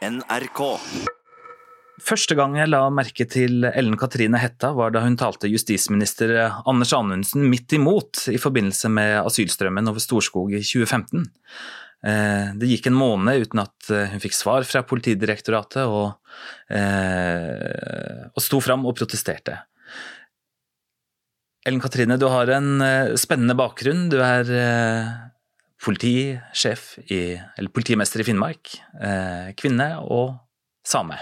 NRK. Første gang jeg la merke til Ellen Katrine Hetta, var da hun talte justisminister Anders Anundsen midt imot i forbindelse med asylstrømmen over Storskog i 2015. Eh, det gikk en måned uten at eh, hun fikk svar fra Politidirektoratet, og, eh, og sto fram og protesterte. Ellen Katrine, du har en spennende bakgrunn. Du er politisjef i, eller politimester i Finnmark, kvinne og same.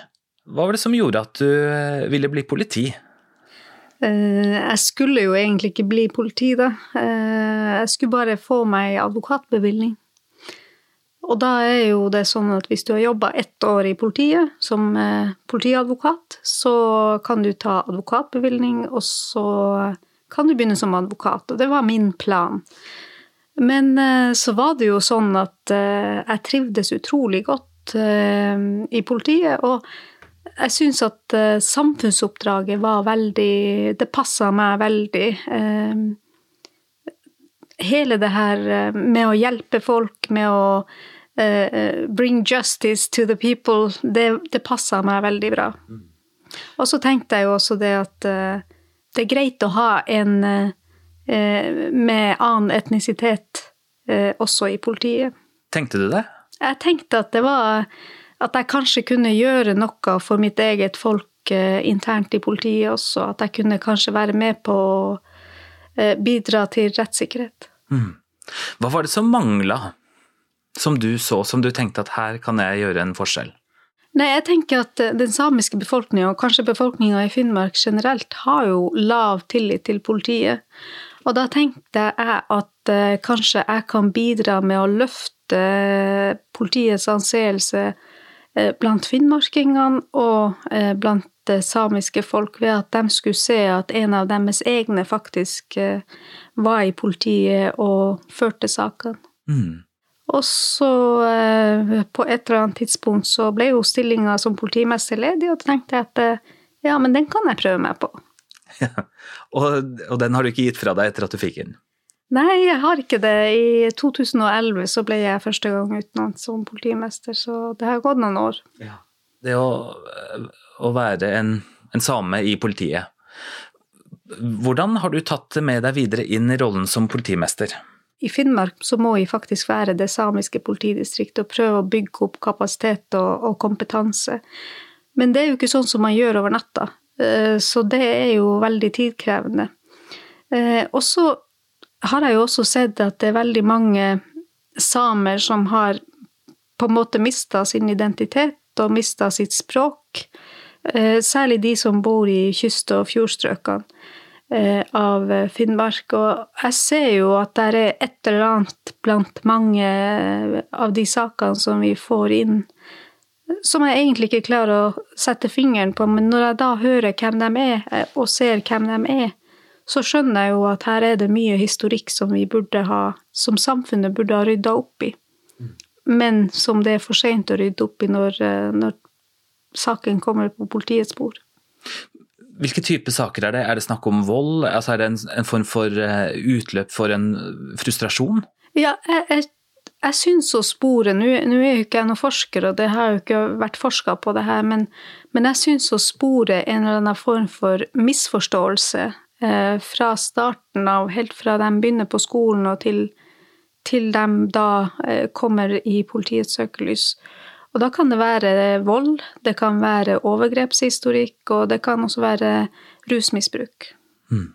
Hva var det som gjorde at du eh, ville bli politi? Eh, jeg skulle jo egentlig ikke bli politi, da. Eh, jeg skulle bare få meg advokatbevilgning. Og da er jo det sånn at hvis du har jobba ett år i politiet som politiadvokat, så kan du ta advokatbevilgning, og så kan du begynne som advokat. Og det var min plan. Men så var det jo sånn at jeg trivdes utrolig godt i politiet. og jeg syns at samfunnsoppdraget var veldig Det passa meg veldig. Hele det her med å hjelpe folk, med å bring justice to the people, det, det passa meg veldig bra. Mm. Og så tenkte jeg jo også det at det er greit å ha en med annen etnisitet også i politiet. Tenkte du det? Jeg tenkte at det var at jeg kanskje kunne gjøre noe for mitt eget folk eh, internt i politiet også. At jeg kunne kanskje være med på å eh, bidra til rettssikkerhet. Mm. Hva var det som mangla, som du så, som du tenkte at her kan jeg gjøre en forskjell? Nei, jeg tenker at eh, den samiske befolkninga, og kanskje befolkninga i Finnmark generelt, har jo lav tillit til politiet. Og da tenkte jeg at kanskje jeg kan bidra med å løfte politiets anseelse Eh, blant finnmarkingene og eh, blant det samiske folk ved at de skulle se at en av deres egne faktisk eh, var i politiet og førte sakene. Mm. Og så, på et eller annet tidspunkt, så ble jo stillinga som politimester ledig, og da tenkte jeg at ja, men den kan jeg prøve meg på. Ja. Og, og den har du ikke gitt fra deg etter at du fikk den? Nei, jeg har ikke det. I 2011 så ble jeg første gang utnevnt som politimester, så det har gått noen år. Ja. Det å, å være en, en, same i politiet, hvordan har du tatt det med deg videre inn i rollen som politimester? I Finnmark så må jeg faktisk være det samiske politidistriktet og prøve å bygge opp kapasitet og, og kompetanse. Men det er jo ikke sånn som man gjør over natta, så det er jo veldig tidkrevende. Eh, og så har jeg jo også sett at det er veldig mange samer som har på en måte mista sin identitet og mista sitt språk. Eh, særlig de som bor i kyst- og fjordstrøkene eh, av Finnmark. Og jeg ser jo at det er et eller annet blant mange av de sakene som vi får inn, som jeg egentlig ikke klarer å sette fingeren på, men når jeg da hører hvem de er, eh, og ser hvem de er, så skjønner jeg jo at her er det mye historikk som vi burde ha, som samfunnet burde ha rydda opp i, men som det er for seint å rydde opp i når, eh, når saken kommer på politiets bord. Hvilke type saker er det? Er det snakk om vold? Altså er det en, en form for eh, utløp for en frustrasjon? Ja, jeg, jeg, jeg syns å spore Nå er jo ikke jeg noen forsker, og det har jo ikke vært forska på det her, men, men jeg syns å spore en eller annen form for misforståelse Eh, fra starten av, helt fra de begynner på skolen og til, til de da eh, kommer i politiets søkelys. Og da kan det være vold, det kan være overgrepshistorikk, og det kan også være rusmisbruk. Mm.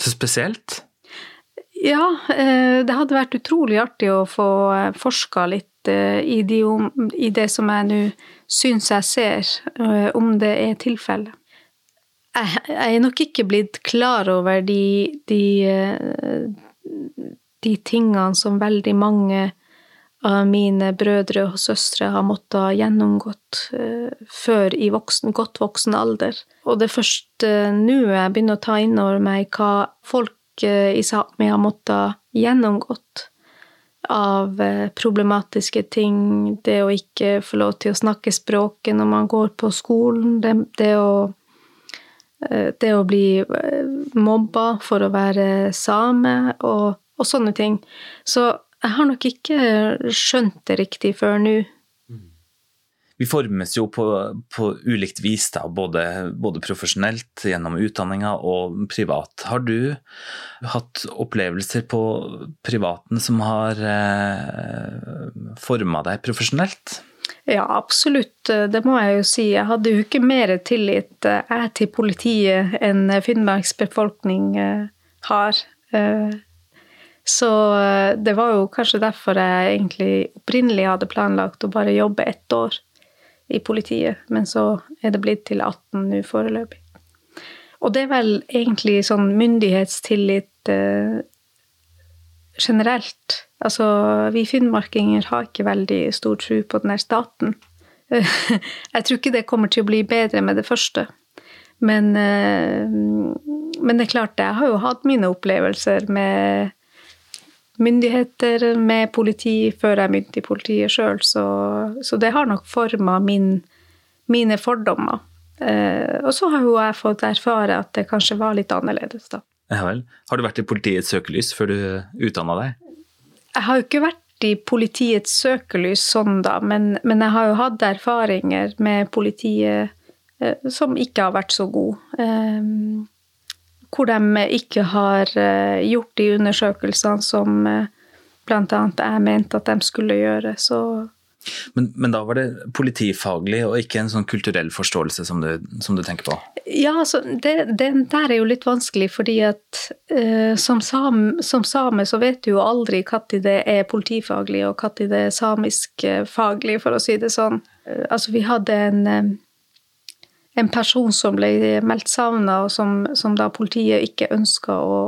Så spesielt? Ja, eh, det hadde vært utrolig artig å få forska litt i, de, i det som jeg nå syns jeg ser, om det er tilfellet jeg, er nok ikke blitt klar over de, de, eh, de tingene som veldig mange av mine brødre og søstre har måttet ha gjennomgått før i voksen, godt voksen alder. Og det er først nå jeg begynner å ta inn over meg hva folk i Sápmi har måttet gjennomgått av problematiske ting. Det å ikke få lov til å snakke språket når man går på skolen. Det, det å Eh, det å bli eh, mobba for å være same, og, og, sånne ting. Så jeg har nok ikke skjønt det riktig før nå. Vi formes jo på, på ulikt vis, da, både, både, profesjonelt gjennom utdanninga og privat. Har du hatt opplevelser på privaten som har eh, forma deg profesjonelt? Ja, absolutt. Det må jeg jo si. Jeg hadde jo ikke mer tillit eh, jeg til politiet enn Finnmarks befolkning eh, har. Eh, så det var jo kanskje derfor jeg egentlig opprinnelig hadde planlagt å bare jobbe ett år i politiet, men så er det blitt til 18 nå foreløpig. Og det er vel egentlig sånn myndighetstillit generelt. Altså, vi finnmarkinger har ikke veldig stor tro på den der staten. Jeg tror ikke det kommer til å bli bedre med det første. Men, eh, men det er klart, jeg har jo hatt mine opplevelser med myndigheter, med politi, før jeg begynte i politiet sjøl, så, så, det har nok forma min, mine fordommer. Eh, og så har jo jeg fått erfare at det kanskje var litt annerledes, da. Ja vel. Har du vært i politiets søkelys før du utdanna deg? Jeg har jo ikke vært i politiets søkelys sånn, da, men, men jeg har jo hatt erfaringer med politiet eh, som ikke har vært så gode. Eh, hvor de ikke har eh, gjort de undersøkelsene som eh, bl.a. jeg mente at de skulle gjøre. Så men, men, da var det politifaglig og ikke en sånn kulturell forståelse som du, som du tenker på? Ja, altså, det, det, der er jo litt vanskelig, fordi at uh, som, sam, som, same så vet du jo aldri når det er politifaglig og når det er samiskfaglig, for å si det sånn. Uh, altså, vi hadde en, um, en person som ble meldt savna, og som, som da politiet ikke ønska å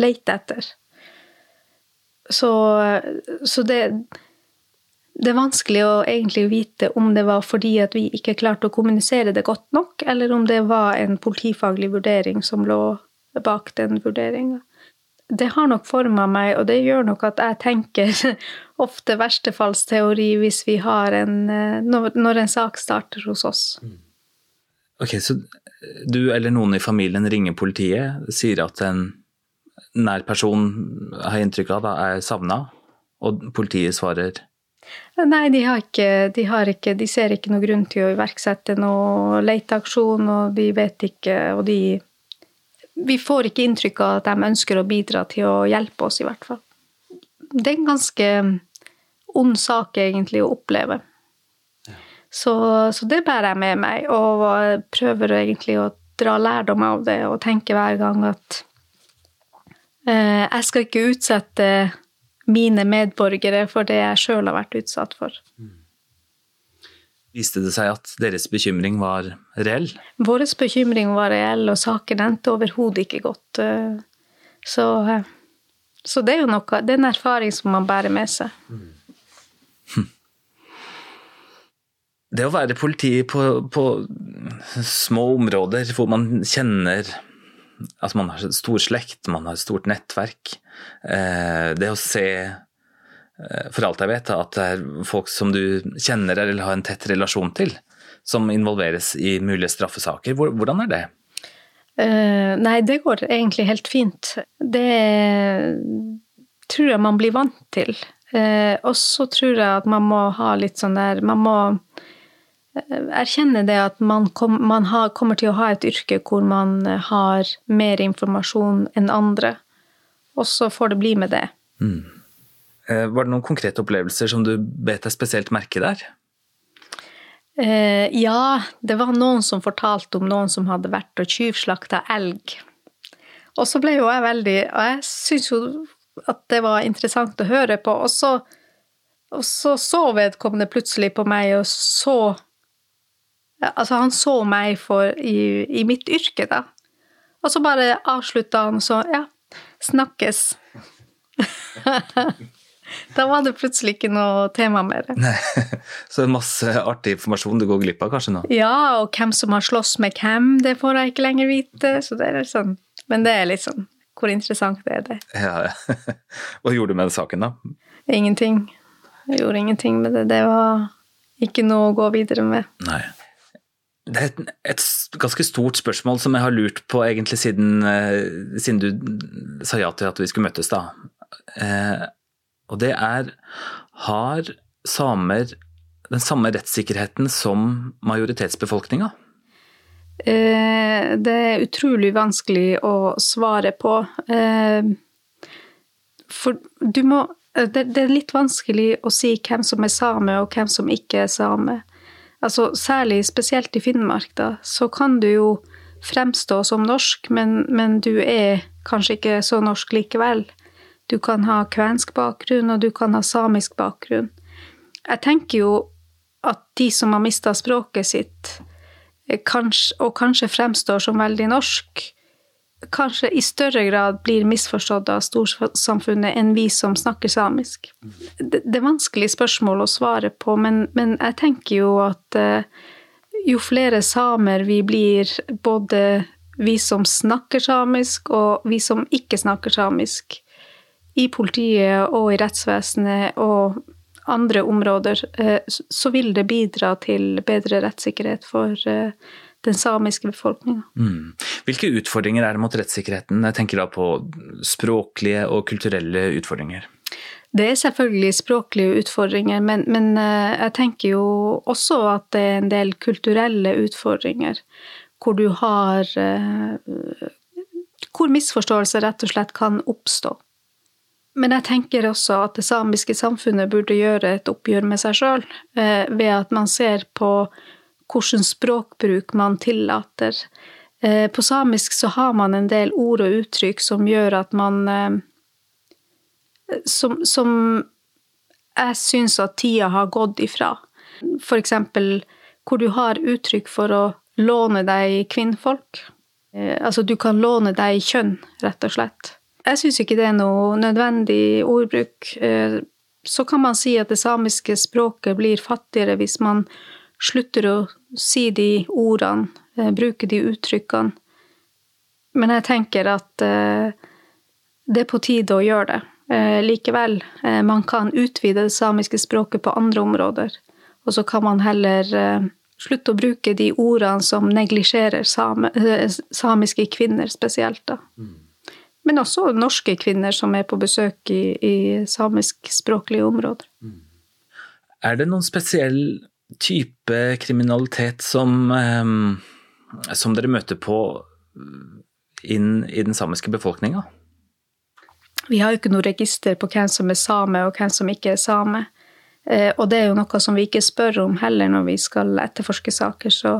lete etter. Så, så det det er vanskelig å egentlig vite om det var fordi at vi ikke klarte å kommunisere det godt nok, eller om det var en politifaglig vurdering som lå bak den vurderinga. Det har nok forma meg, og det gjør nok at jeg tenker ofte verstefallsteori hvis vi har en Når en sak starter hos oss. Ok, så du eller noen i familien ringer politiet, sier at en nær person har inntrykk av da er savna, og politiet svarer Nei, de har, ikke, de har ikke De ser ikke noe grunn til å iverksette noe leteaksjon, og de vet ikke Og de Vi får ikke inntrykk av at de ønsker å bidra til å hjelpe oss, i hvert fall. Det er en ganske ond sak, egentlig, å oppleve. Så, så, det bærer jeg med meg, og prøver egentlig å dra lærdom av det og tenke hver gang at eh, jeg skal ikke utsette mine medborgere for det jeg sjøl har vært utsatt for. Viste det seg at deres bekymring var reell? Vår bekymring var reell, og saken endte overhodet ikke godt. Så, eh, så, det er jo noe, det er en erfaring som man bærer med seg. Hm. Det å være politi på, på små områder hvor man kjenner Altså man har stor slekt, man har stort nettverk. Eh, det å se, eh, for alt jeg vet, at det er folk som du kjenner eller har en tett relasjon til, som involveres i mulige straffesaker. Hvordan er det? Uh, nei, det går egentlig helt fint. Det tror jeg man blir vant til. Uh, og så tror jeg at man må ha litt sånn der Man må erkjenne det at man, kom, man har, kommer til å ha et yrke hvor man har mer informasjon enn andre. Og så får det bli med det. Mm. Eh, var det noen konkrete opplevelser som du bet deg spesielt merke der? Eh, ja, det var noen som fortalte om noen som hadde vært og tyvslakta elg. Og så ble jo jeg veldig Og jeg syns jo at det var interessant å høre på. Og så, og så så vedkommende plutselig på meg og så Altså, han så meg for, i, i, mitt yrke, da. Og så bare avslutta han så Ja, snakkes. da var det plutselig ikke noe tema mer. Nei, Så masse artig informasjon du går glipp av kanskje nå? Ja, og hvem som har slåss med hvem, det får jeg ikke lenger vite. Så det er sånn. Men det er litt sånn Hvor interessant det er det. Ja, ja. Hva gjorde du med den saken, da? Ingenting. Jeg gjorde ingenting med det. Det var ikke noe å gå videre med. Nei. Det er et, et, ganske stort spørsmål som jeg har lurt på egentlig siden, eh, siden du sa ja til at vi skulle møtes, da. Eh, og det er Har samer den samme rettssikkerheten som majoritetsbefolkninga? Eh, det er utrolig vanskelig å svare på. Eh, for du må det, det, er litt vanskelig å si hvem som er same, og hvem som ikke er same. Altså, særlig spesielt i Finnmark, da, så kan du jo fremstå som norsk, men, men du er kanskje ikke så norsk likevel. Du kan ha kvensk bakgrunn, og du kan ha samisk bakgrunn. Jeg tenker jo at de som har mista språket sitt, kanskje, og kanskje fremstår som veldig norsk, kanskje i større grad blir misforstått av storsamfunnet enn vi som snakker samisk. Det, det er vanskelig spørsmål å svare på, men, men jeg tenker jo at uh, jo flere samer vi blir, både vi som snakker samisk og vi som ikke snakker samisk, i politiet og i rettsvesenet og andre områder, uh, så vil det bidra til bedre rettssikkerhet for uh, den samiske befolkninga. Mm. Hvilke utfordringer er det mot rettssikkerheten? Jeg tenker da på språklige og kulturelle utfordringer. Det er selvfølgelig språklige utfordringer, men, men, eh, jeg tenker jo også at det er en del kulturelle utfordringer. Hvor du har eh, Hvor misforståelser rett og slett kan oppstå. Men jeg tenker også at det samiske samfunnet burde gjøre et oppgjør med seg sjøl, eh, ved at man ser på hvilken språkbruk man tillater. Eh, på samisk så har man en del ord og uttrykk som gjør at man eh, Som, som jeg syns at tida har gått ifra. For eksempel hvor du har uttrykk for å låne deg kvinnfolk. Eh, altså du kan låne deg kjønn, rett og slett. Jeg syns ikke det er noe nødvendig ordbruk. Så kan man si at det samiske språket blir fattigere hvis man slutter å si de ordene, eh, bruke de uttrykkene. Men jeg tenker at eh, det er på tide å gjøre det. Eh, likevel, man kan utvide det samiske språket på andre områder. Og så kan man heller slutte å bruke de ordene som neglisjerer samiske kvinner spesielt. da. Mm. Men også norske kvinner som er på besøk i, i samiskspråklige områder. Mm. Er det noen spesiell type kriminalitet som, ehm, som dere møter på inn i den samiske befolkninga? Vi har jo ikke noe register på hvem som er same og hvem som ikke er same. Eh, og det er jo noe som vi ikke spør om heller når vi skal etterforske saker. Så,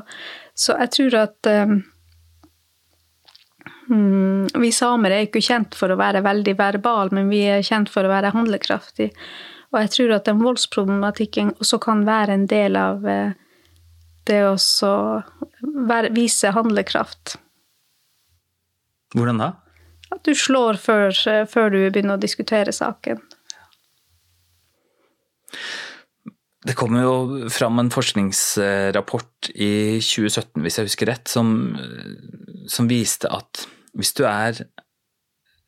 så jeg tror at um, Vi samer er ikke kjent for å være veldig verbal, men vi er kjent for å være handlekraftige. Og jeg tror at den voldsproblematikken også kan være en del av eh, det å vise handlekraft. Hvordan da? At du slår før, før du begynner å diskutere saken. Det kom jo fram en forskningsrapport i 2017, hvis jeg husker rett, som, som viste at hvis du er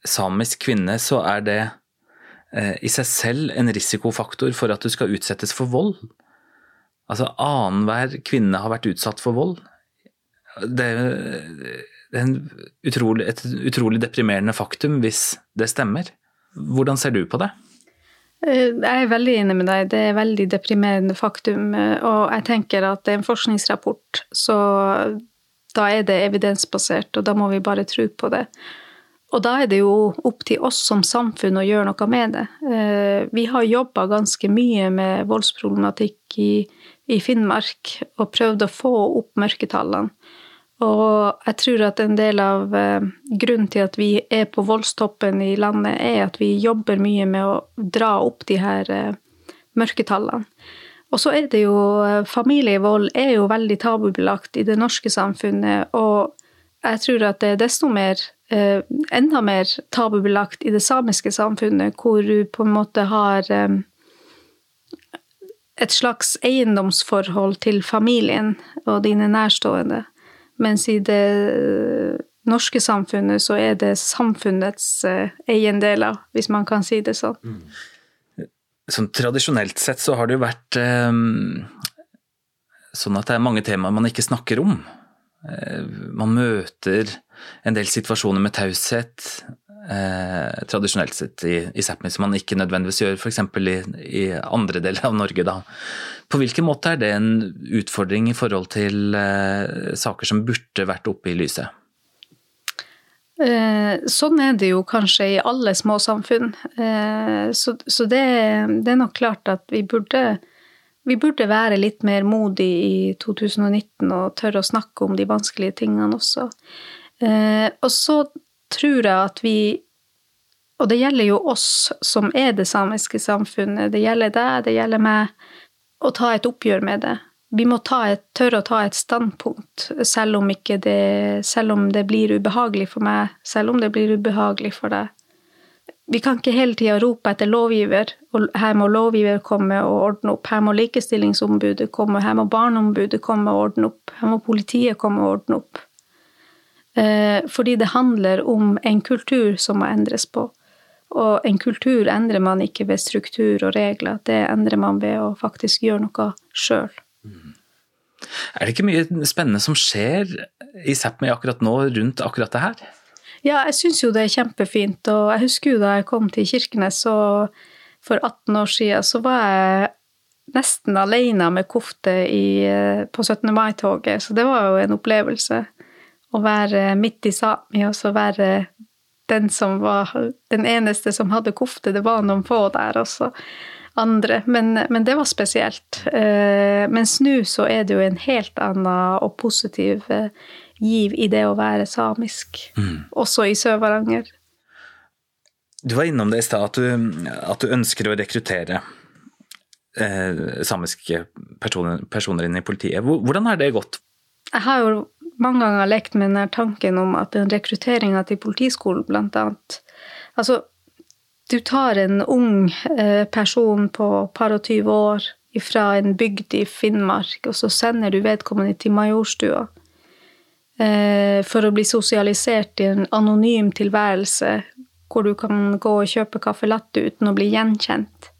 samisk kvinne, så er det Eh, i seg selv en risikofaktor for at du skal utsettes for vold. Altså annenhver kvinne har vært utsatt for vold. Det, det er utrolig, et utrolig deprimerende faktum hvis det stemmer. Hvordan ser du på det? Eh, jeg er veldig enig med deg. Det er et veldig deprimerende faktum. Eh, og jeg tenker at det er en forskningsrapport, så da er det evidensbasert, og da må vi bare tro på det. Og da er det jo opp til oss som samfunn å gjøre noe med det. Eh, vi har jobba ganske mye med voldsproblematikk i, i, Finnmark og prøvd å få opp mørketallene. Og jeg tror at en del av eh, grunnen til at vi er på voldstoppen i landet, er at vi jobber mye med å dra opp de her eh, mørketallene. Og så er det jo Familievold er jo veldig tabubelagt i det norske samfunnet, og jeg tror at det er desto mer eh, enda mer tabubelagt i det samiske samfunnet, hvor du på en måte har eh, et slags eiendomsforhold til familien og dine nærstående. Mens i det eh, norske samfunnet så er det samfunnets eiendeler, hvis man kan si det sånn. Mm. Sånn tradisjonelt sett så har det jo vært eh, sånn at det er mange temaer man ikke snakker om. Eh, man møter en del situasjoner med taushet. eh, tradisjonelt sett i, i Sápmi, som man ikke nødvendigvis gjør f.eks. I, i andre deler av Norge. da. På hvilken måte er det en utfordring i forhold til eh, saker som burde vært oppe i lyset? Sånn er det jo kanskje i alle små samfunn. Så, det, er nok klart at vi burde, vi burde være litt mer modige i 2019 og tørre å snakke om de vanskelige tingene også. Eh, og så tror jeg at vi Og det gjelder jo oss som er det samiske samfunnet. Det gjelder deg, det gjelder meg. Å ta et oppgjør med det vi må et, tørre å ta et standpunkt, selv om, det, selv om, det, blir ubehagelig for meg, selv om det blir ubehagelig for deg. Vi kan ikke hele tida rope etter lovgiver, og her må lovgiver komme og ordne opp, her må likestillingsombudet komme, her må barneombudet komme og ordne opp, her må politiet komme og ordne opp. Eh, fordi det handler om en kultur som må endres på. Og en kultur endrer man ikke ved struktur og regler, det endrer man ved å faktisk gjøre noe sjøl. Er det ikke mye spennende som skjer i Sápmi akkurat nå rundt akkurat det her? Ja, jeg syns jo det er kjempefint. Og jeg husker jo da jeg kom til Kirkenes for 18 år siden, så var jeg nesten alene med kofte i, på 17. mai-toget. Så det var jo en opplevelse. Å være midt i Sápmi og så være den som var den eneste som hadde kofte. Det var noen få der også andre. Men, men det var spesielt. Eh, mens nå så er det jo en helt annen og positiv eh, giv i det å være samisk, mm. også i Sør-Varanger. Du var innom det i stad, at, at, du ønsker å rekruttere eh, samiske personer, personer, inn i politiet. Hvordan har det gått? Jeg har jo mange ganger lekt med denne tanken om at den rekrutteringa til Politiskolen, blant annet Altså, du tar en ung eh, person på par og tyve år fra en bygd i Finnmark, og så sender du vedkommende til Majorstua for å bli sosialisert i en anonym tilværelse hvor du kan gå og kjøpe caffè latte uten å bli gjenkjent.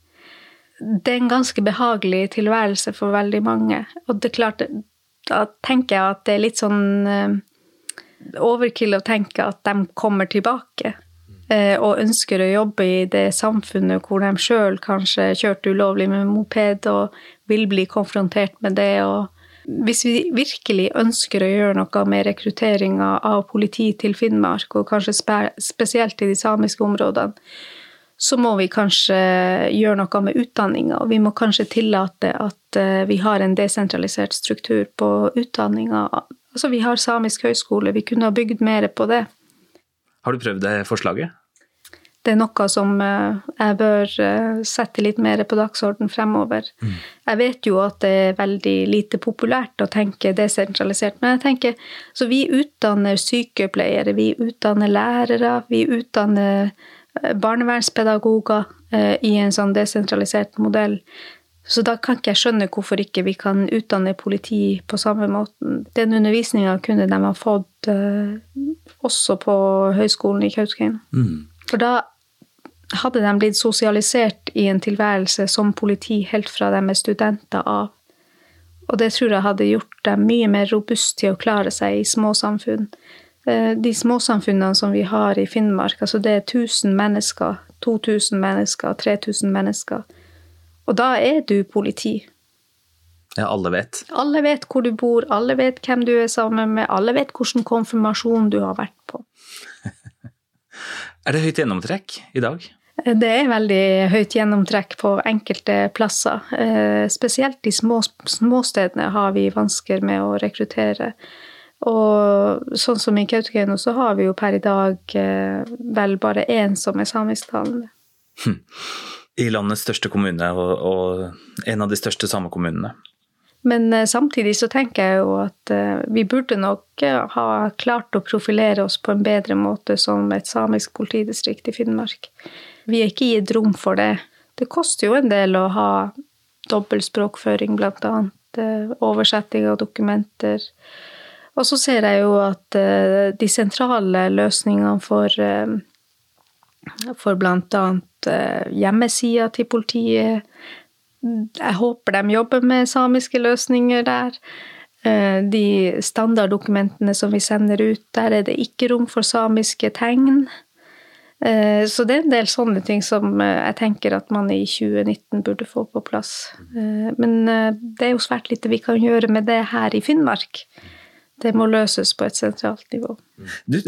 Det er en ganske behagelig tilværelse for veldig mange. Og det er klart, da tenker jeg at det er litt sånn eh, overkill å tenke at de kommer tilbake. Eh, og ønsker å jobbe i det samfunnet hvor de sjøl kanskje kjørte ulovlig med moped og vil bli konfrontert med det. og hvis vi virkelig ønsker å gjøre noe med rekrutteringa av politi til Finnmark, og kanskje spesielt i de samiske områdene, så må vi kanskje gjøre noe med utdanninga. Og vi må kanskje tillate at eh, vi har en desentralisert struktur på utdanninga. Altså, vi har samisk høyskole, vi kunne ha bygd mer på det. Har du prøvd det forslaget? Det er noe som eh, jeg bør eh, sette litt mer på dagsorden fremover. Mm. Jeg vet jo at det er veldig lite populært å tenke desentralisert, men jeg tenker Så vi utdanner sykepleiere, vi utdanner lærere, vi utdanner eh, barnevernspedagoger i en sånn desentralisert modell. Så da kan ikke jeg skjønne hvorfor ikke vi kan utdanne politi på samme måten. Den undervisninga kunne de ha fått også på Høgskolen i Kautokeino. Mm. For da hadde de blitt sosialisert i en tilværelse som politi helt fra de er studenter av. Og det tror jeg hadde gjort dem mye mer robust til å klare seg i småsamfunn. Uh, de småsamfunnene som vi har i Finnmark, altså det er 1000 mennesker, 2000 mennesker, 3000 mennesker og da er du politi. Ja, alle vet. Alle vet hvor du bor, alle vet hvem du er sammen med, alle vet hvilken konfirmasjon du har vært på. er det høyt gjennomtrekk i dag? Det er veldig høyt gjennomtrekk på enkelte plasser. Eh, spesielt i små, småstedene har vi vansker med å rekruttere. Og sånn som i Kautokeino så har vi jo per i dag eh, vel bare én som er samisktalende. Hm i landets største kommune, og, og en av de største samekommunene. Men uh, samtidig så tenker jeg jo at uh, vi burde nok uh, ha klart å profilere oss på en bedre måte som et samisk politidistrikt i Finnmark. Vi er ikke gitt rom for det. Det koster jo en del å ha dobbeltspråkføring, blant annet. Oversetting av dokumenter. Og så ser jeg jo at de sentrale løsningene for for eh, hjemmesida til politiet. Jeg håper de jobber med samiske løsninger der. Eh, de standarddokumentene som vi sender ut, der er det ikke rom for samiske tegn. Eh, så det er en del sånne ting som eh, jeg tenker at man i 2019 burde få på plass. Men det er jo svært lite vi kan gjøre med det her i Finnmark. Det må løses på et sentralt nivå. Du,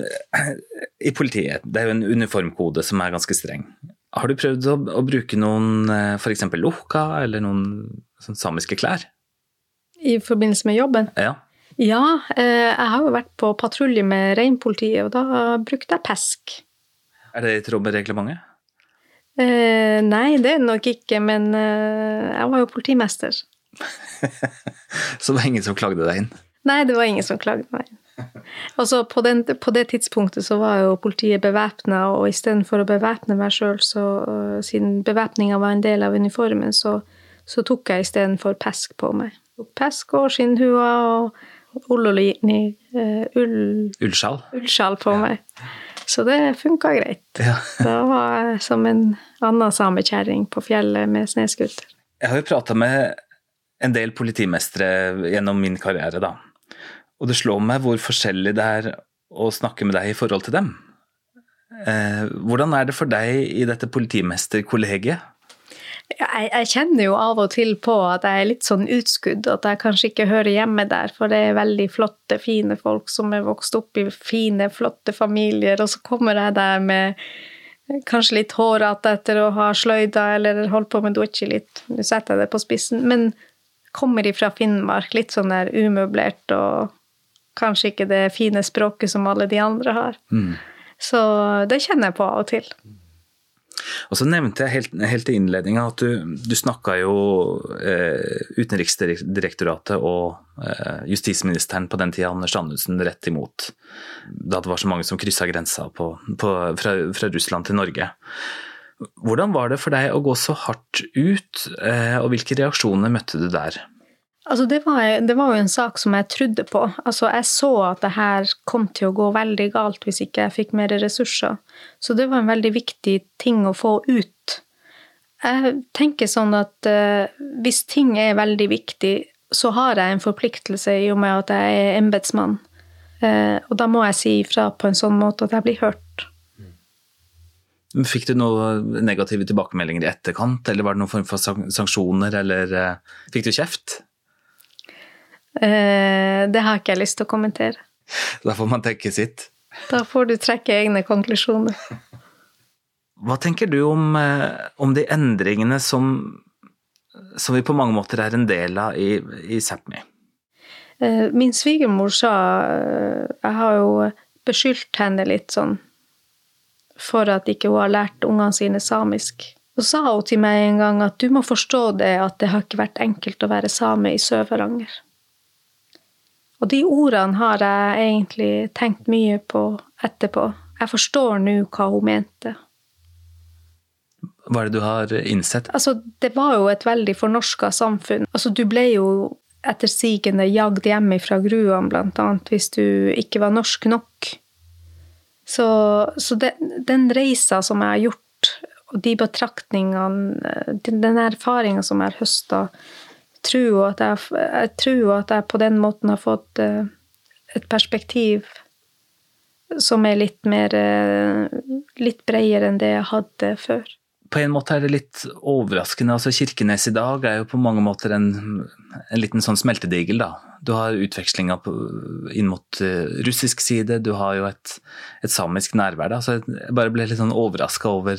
I politiet, det er jo en uniformkode som er ganske streng. Har du prøvd å, å bruke noen f.eks. lukka eller noen sånn samiske klær? I forbindelse med jobben? Ja. Ja, jeg har jo vært på patrulje med reinpolitiet, og da brukte jeg pesk. Er det i tråd med reglementet? Eh, nei, det er det nok ikke, men eh, jeg var jo politimester. så det var ingen som klagde deg inn? Nei, det var ingen som klagde meg inn. Altså, på, den, på, det tidspunktet så var jo politiet bevæpna, og istedenfor å bevæpne meg sjøl, uh, siden bevæpninga var en del av uniformen, så, så tok jeg istedenfor pesk på meg. Pesk og skinnhua og ullolini, uh, ull... Ullsjal? Ullsjal på ja. meg. Så det funka greit. Ja. da var jeg som en annen samekjerring på fjellet med snøscooter. Jeg har jo prata med en del politimestre gjennom min karriere, da. Og det slår meg hvor forskjellig det er å snakke med deg i forhold til dem. Eh, hvordan er det for deg i dette politimesterkollegiet? Jeg, jeg, kjenner jo av og til på at jeg er litt sånn utskudd, at jeg kanskje ikke hører hjemme der, for det er veldig flotte, fine folk som er vokst opp i fine, flotte familier, og så kommer jeg der med kanskje litt hårete etter å ha sløyda eller holdt på med dochi litt, nå setter jeg det på spissen, men kommer ifra Finnmark, litt sånn der umøblert og kanskje ikke det fine språket som alle de andre har. Mm. Så det kjenner jeg på av og til. Og så nevnte jeg helt, helt i innledninga at du, du snakka jo eh, Utenriksdirektoratet og eh, justisministeren på den tida, Anders Anundsen, rett imot. Da det var så mange som kryssa grensa på, på, fra, fra, Russland til Norge. Hvordan var det for deg å gå så hardt ut, eh, og hvilke reaksjoner møtte du der? Altså det, var, det, var, jo en sak som jeg trodde på. Altså jeg så at det her kom til å gå veldig galt hvis ikke jeg fikk mer ressurser. Så det var en veldig viktig ting å få ut. Jeg tenker sånn at uh, hvis ting er veldig viktig, så har jeg en forpliktelse i og med at jeg er embetsmann. Uh, og da må jeg si ifra på en sånn måte at jeg blir hørt. Fikk du noen negative tilbakemeldinger i etterkant, eller var det noen form for sanksjoner, eller uh, fikk du kjeft? Eh, det har ikke jeg lyst til å kommentere. Da får man tenke sitt. Da får du trekke egne konklusjoner. Hva tenker du om, eh, om de endringene som, som, vi på mange måter er en del av i, i Sápmi? Eh, min svigermor sa Jeg har jo beskyldt henne litt sånn for at ikke hun har lært ungene sine samisk. Så sa hun til meg en gang at du må forstå det at det har ikke vært enkelt å være same i Sør-Varanger. Og de ordene har jeg egentlig tenkt mye på etterpå. Jeg forstår nå hva hun mente. Hva er det du har innsett? Altså, det var jo et veldig fornorska samfunn. Altså, du ble jo etter sigende jagd hjemme fra gruene, blant annet, hvis du ikke var norsk nok. Så, så det, den reisa som jeg har gjort, og de betraktningene, den erfaringa som jeg har høsta, tror at jeg, jeg tror at jeg på den måten har fått uh, et perspektiv som er litt mer uh, litt bredere enn det jeg hadde før. På en måte er det litt overraskende. altså Kirkenes i dag er jo på mange måter en, en liten sånn smeltedigel. da. Du har utvekslinga inn mot uh, russisk side, du har jo et, et samisk nærvær. da, så Jeg bare ble litt sånn overraska over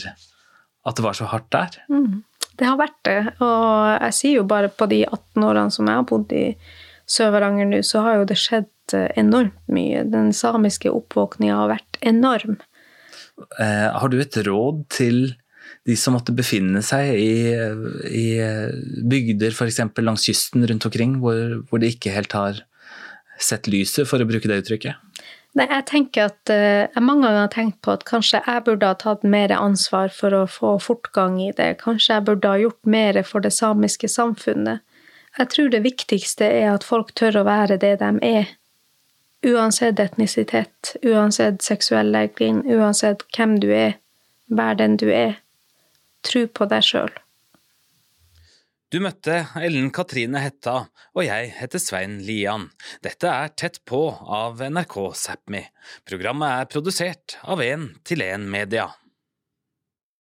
at det var så hardt der. Mm. Det har vært det. Og jeg sier jo bare på de 18 årene som jeg har bodd i Sør-Varanger nå, så har jo det skjedd eh, enormt mye. Den samiske oppvåkninga har vært enorm. Eh, har du et råd til de som måtte befinne seg i, i bygder f.eks. langs kysten rundt omkring, hvor, hvor de ikke helt har sett lyset, for å bruke det uttrykket? Nei, jeg tenker at eh, jeg mange ganger har tenkt på at kanskje jeg burde ha tatt mer ansvar for å få fortgang i det. Kanskje jeg burde ha gjort mer for det samiske samfunnet. Jeg tror det viktigste er at folk tør å være det de er. Uansett etnisitet, uansett seksuell legning, uansett hvem du er. Vær den du er. Tro på deg sjøl. Du møtte Ellen Katrine Hetta, og jeg heter Svein Lian. Dette er Tett på av NRK Sápmi. Programmet er produsert av 1 til 1 Media.